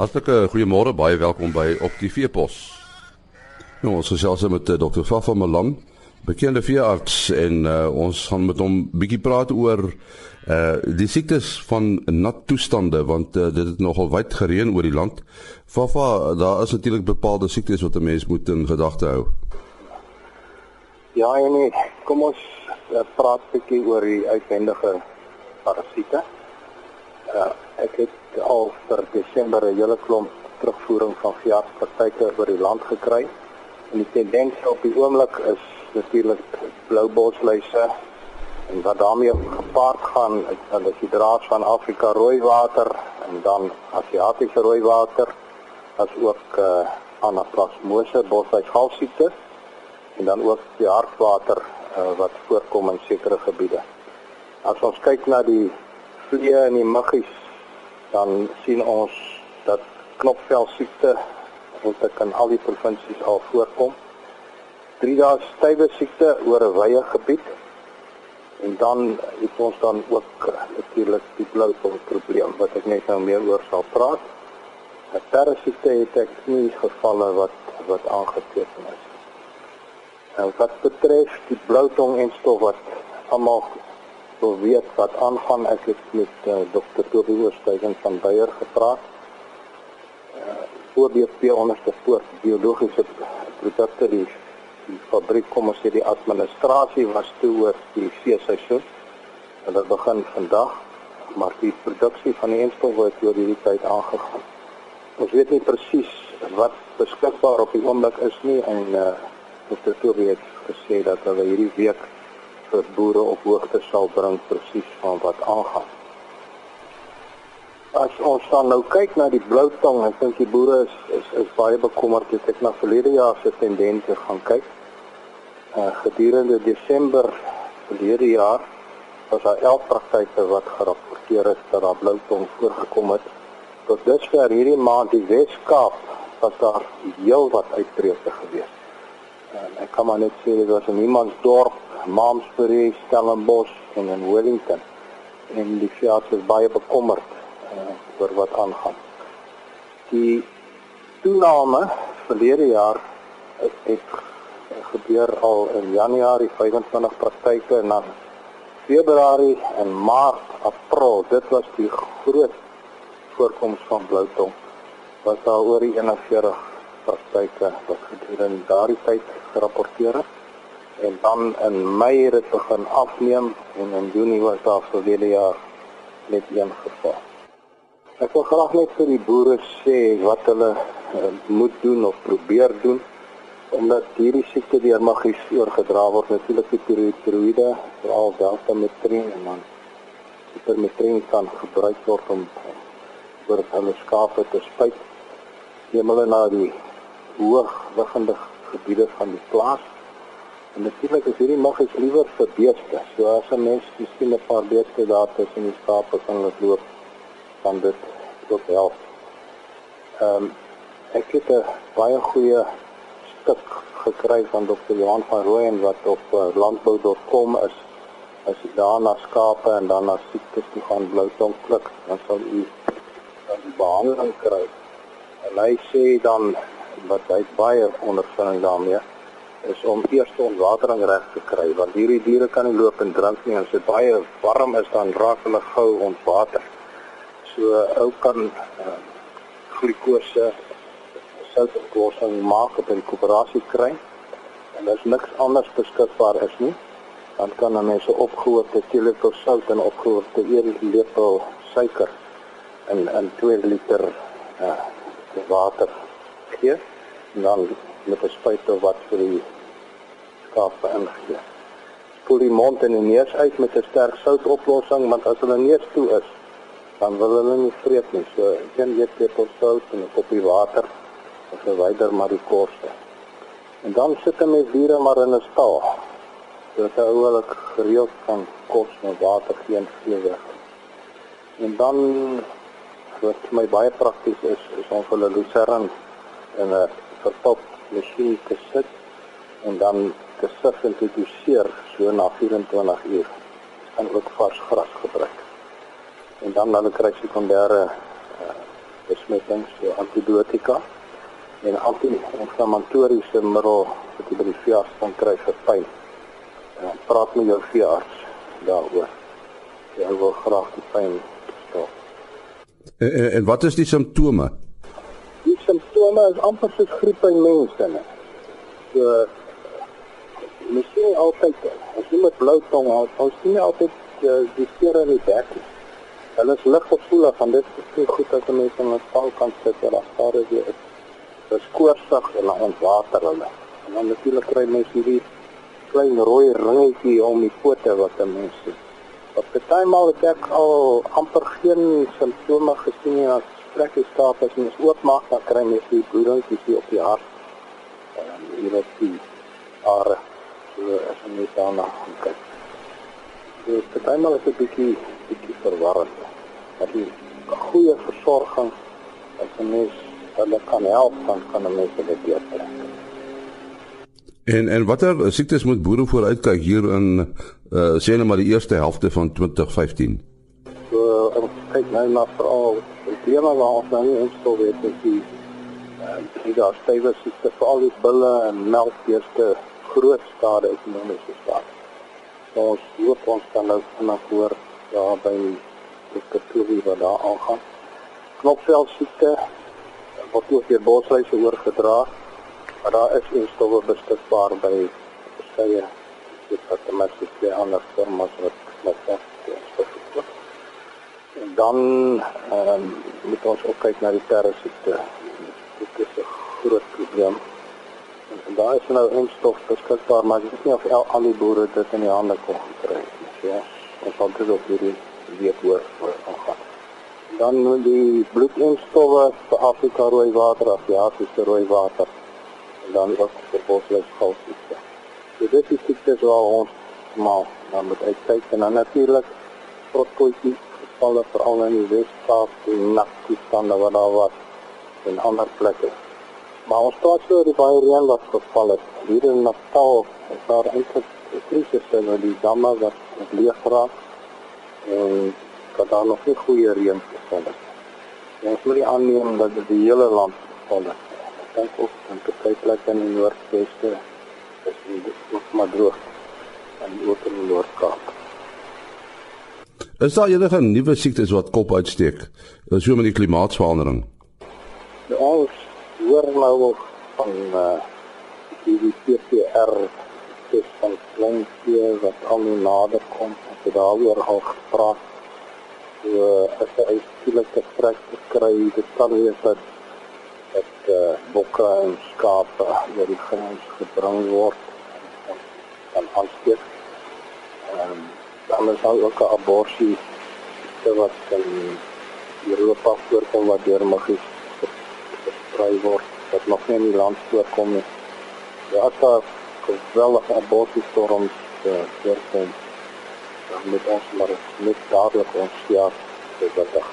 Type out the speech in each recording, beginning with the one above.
Hartlike goeiemôre, baie welkom by op die Veepos. Nou, ons gesels met uh, Dr. Fafa Malan, bekende veearts en uh, ons gaan met hom bietjie praat oor uh die siektes van nat toestande want uh, dit het nogal wyd gereën oor die land. Fafa, daar is natuurlik bepaalde siektes wat 'n mens moet in gedagte hou. Ja, en nee, kom ons uh, praat 'n bietjie oor die uitwendige parasiete. Uh ek het al vir Desember 'n hele klomp terugvoering van veeartspraktyke oor die land gekry. En die tendens op die oomblik is natuurlik blou bosluise en wat daarmee gepaard gaan is dan die draad van Afrika rooi water en dan Asiatiese rooi water as ook uh, anaplasmose bosluisgalsiekte en dan ook die hartwater uh, wat voorkom in sekere gebiede. As ons kyk na die vliee en die muggies dan sien ons dat knopvel siekte wat ek in al die provinsies al voorkom. Drie dae stywe siekte oor 'n wye gebied. En dan het ons dan ook eh, natuurlik die bloutong probleem wat ek net nou meer oor sal praat. siekte het ek nie gevalle wat wat aangeteken is. En wat betref die bloutong en stof wat almal wil weet wat aangaan ek het met uh, eh, Dr. Toby Oosthuizen van Beyer gepraat. Uh, voor die onderste voort biologiese produkte die, die fabriek kom ons sê die administrasie was toe oor die feesseisoen. En dit begin vandag, maar die produksie van die enstof word oor hierdie tyd aangegaan. Ons weet nie presies wat beskikbaar op die oomblik is nie en uh, Dr. Toby het gesê dat hulle hierdie week vir boere op hoogte sal bring presies van wat aangaan. As ons dan nou kyk na die blou tong, ek dink die boere is is is baie bekommerd as ek na verlede jaar se tendense gaan kyk. Uh gedurende Desember verlede jaar was daar 11 praktyke wat gerapporteer is dat daar blou tong voorgekom het. Tot dusver hierdie maand die Weskaap was daar heel wat uitbreuke gewees. En ek kan maar net sê dit was in Niemandsdorp Malmesbury, Stellenbosch en in Wellington. En die veearts is baie bekommerd uh, oor wat aangaan. Die toename verlede jaar het, het gebeur al in Januarie 25 praktyke en dan Februarie en Maart, April, dit was die groot voorkoms van bloutong wat daar oor die 41 praktyke wat gedurende daardie tyd gerapporteer is en dan in Mei het dit begin afneem en in Junie was daar verlede jaar net een geval. Ek wil graag net vir die boere sê wat hulle uh, moet doen of probeer doen omdat hierdie siekte deur maggies oorgedra word natuurlik die tiroïde veral deltametrin en dan hipermetrin kan gebruik word om oor hulle skape te spuit. Neem hulle na die hoog liggende gebiede van die plaas En natuurlik is hierdie mag ek liewer vir beeste. So as 'n mens miskien 'n paar beeste daar tussen die skape kan laat loop, kan dit ook help. Ehm um, ek het 'n baie goeie stuk gekry van Dr. Johan van Rooyen wat op uh, landbou.com is. As jy daar na skape en dan na siektes toe gaan blou tong klik, dan sal u dan die behandeling kry. En hy sê dan wat hy baie ondervinding daarmee is om eers ontwatering reg te kry want hierdie diere kan nie loop en drink nie as dit baie warm is dan raak hulle gou ontwater. So ou kan uh, glikose soutoplossing maak op 'n koöperasie kry en as niks anders beskikbaar is nie dan kan 'n mens 'n opgehoopte teelepel sout en opgehoopte 1 lepel suiker in in 2 liter uh, water gee en dan met 'n spuiter wat vir die skape ingegee. Spoel die mond en die neus uit met 'n sterk soutoplossing, want as hulle neus toe is, dan wil hulle nie vreet nie. So een lepel sout en 'n koppie water en verwyder maar die korste. En dan sit 'n mens diere maar in 'n stal. Dit hou hulle gereeld van kos en water geen vlees. En dan wat vir my baie prakties is, is om hulle lucerne in 'n verpop masjien te sit en dan te sif en te doseer so na 24 uur. En ook vars gras gebruik. En dan hulle kry sekondêre uh, besmettings, so antibiotika en anti-inflammatoriese middel wat jy by die veearts kan kry vir pyn. En praat met jou veearts daaroor. Jy wil graag die pyn stop. En, en, en wat is die simptome? Simptome is amper soos griep by mense. Ne? So miskien altyd as jy met blou tong hou, ons sien altyd uh, die seer in die bek. Hulle is lig gevoelig van dit is nie goed as 'n mens in 'n stal kan sit waar daar skade weer is dis koorsig en dan ontwater hulle. En dan natuurlik kry mense hierdie klein rooi ringetjie om die pote wat 'n mens sien. Op die tydmal het ek al amper geen simptome gesien nie as trek die staaf as mens oopmaak dan kry mens die bloedingkies hier op die hart. En hier is die are so as mens daarna kyk. Dus die tydmal is 'n bietjie bietjie verwarrend. Dat die goeie versorging as 'n mens hulle kan help dan kan hulle mense dit beter. En en watter siektes moet boere vooruitkyk hier in uh sê net maar die eerste helfte van 2015? So ons kyk nou na veral tema waar ons nou nie instel weet is die uh die daar stywe siekte veral die bulle en melkbeeste groot skade ekonomiese skade. So ons hoop ons kan nou vinnig hoor ja by die kapitaal wat daar aangaan. Knopvel siekte wat ook deur bosluise oorgedra. Maar daar is nie stowwe beskikbaar by verskeie departemente se ander firmas wat met En dan um, moet ons ook kyk na die terrorsiekte. Dit is 'n groot probleem. En daar is nou instof beskikbaar, maar dit is nie of al, al die boere dit in die hande kon kry nie. Ja, ons sal dit ook hierdie week hoor voor aangaan dan die bloedinstowwe vir Afrika rooi water, Asiatiese rooi water en dan ook vir bosluis goudsiekte. So dit is siektes waar ons maar dan moet uitkyk en dan natuurlik protkootjie gevalle veral in die Wes-Kaap en Nakkiestande wat daar was en ander plekke. Maar ons praat oor die baie reën wat geval het. Hier in Natal is daar eintlik 'n krisis in die damme wat leeg geraak en dat daar nog nie goeie reën geval het. Ons moet aanneem dat dit die hele land geval het. Ek dink ook in baie plekke in die Noordweste is dit nog maar droog en ook in die Noord-Kaap. Is daar enige nuwe siektes wat kop uitsteek? Is so met die klimaatsverandering? Ja, ons hoor nou ook van uh die PCR dis van klein vee wat al nader kom. Ons het daaroor al gepraat so as skielik 'n trek kry, dit kan wees dat dat uh, bokke en skape oor die grens gebring word en aansteek. Ehm um, is daar ook 'n abortus wat in Europa voorkom wat deur magies versprei word wat nog nie in die land voorkom nie. Ja, daar geweldige abortus storms uh, voorkom dan moet ons maar net dadelik ons ja beweeg.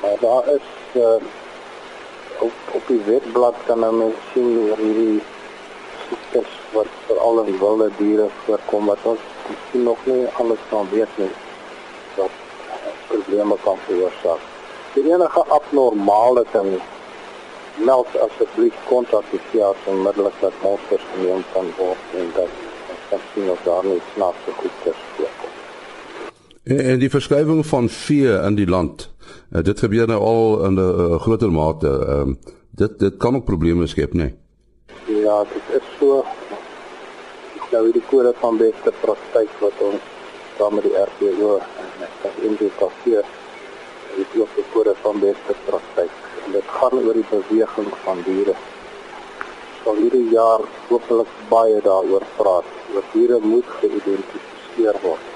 Maar daar is uh, op op die webblad kan men sien hoe hierdie siektes wat veral in wilde diere voorkom wat ons miskien nog nie alles kan weet nie wat probleme kan veroorsaak. Die enige abnormale ding meld asseblief kontak die veearts onmiddellik dat monsters geneem kan word en dat kan sien of daar nie snaakse goeders voorkom. En, en die verskuiwing van vee in die land, uh, dit gebeur nou al in 'n uh, groter mate. Uh, dit dit kan ook probleme skep, nê? Nee? Ja, dit is so. Nou die kode van beste praktyk wat ons saam met die RPO en ek in die kafee het ook die kode van beste praktyk. En dit gaan oor die beweging van diere sal hierdie jaar hopelik baie daaroor praat. Oor diere moet geïdentifiseer word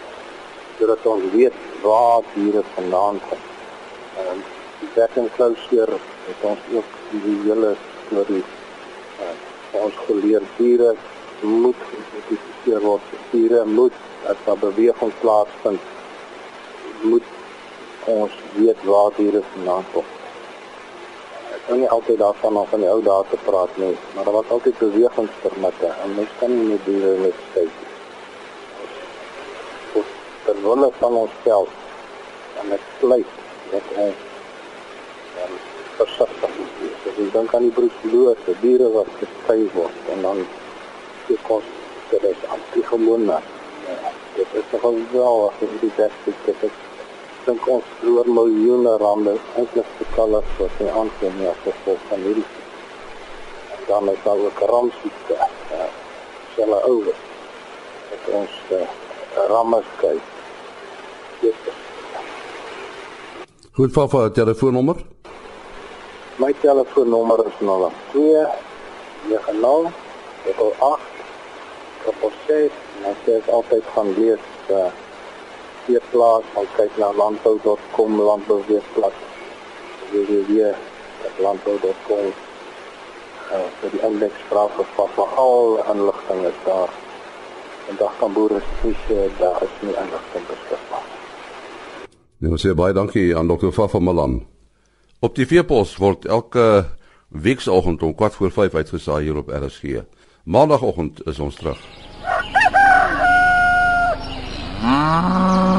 sodat ons weet waar diere vandaan kom. En die wetten closer het ons ook die hele storie uh, ons geleer diere moet geïdentifiseer word. Diere moet as daar beweging plaasvind moet ons weet waar diere vandaan kom kan nie altyd daarvan af van die ou dae te praat nie, maar daar was altyd bewegingspermitte en mens kan nie met diere net kyk. Ter wille van ons self en met vleis wat ons versigtig wees. As jy dink aan die broedlose diere wat gestry word en dan die kos dit is antigemoon. Ja, dit is nogal wel as jy die beste dit is dink ons oor miljoene rande eintlik betaal as wat jy aankom ja vir van hierdie dan is daar ook rampsiekte. Ja, selle ouer. Dit ons uh, ramme kyk. Goed, Fafa, telefoonnommer? My telefoonnommer is 02 90 8 6 en ek sê altyd gaan lees uh hier plaas al kyk na landbou.com landbouweerblad www.landbou.com uh vir die indeks vra vir Fafa al inligting is daar daar kan boere spesiaal daar is nie inligting beskikbaar Nou sê baie dankie aan Dr. Fafa Malan. Op die veepos word elke weekoggend om 4 voor 5 uitgesaai hier op RSG. Maandagoggend is ons terug. Ah.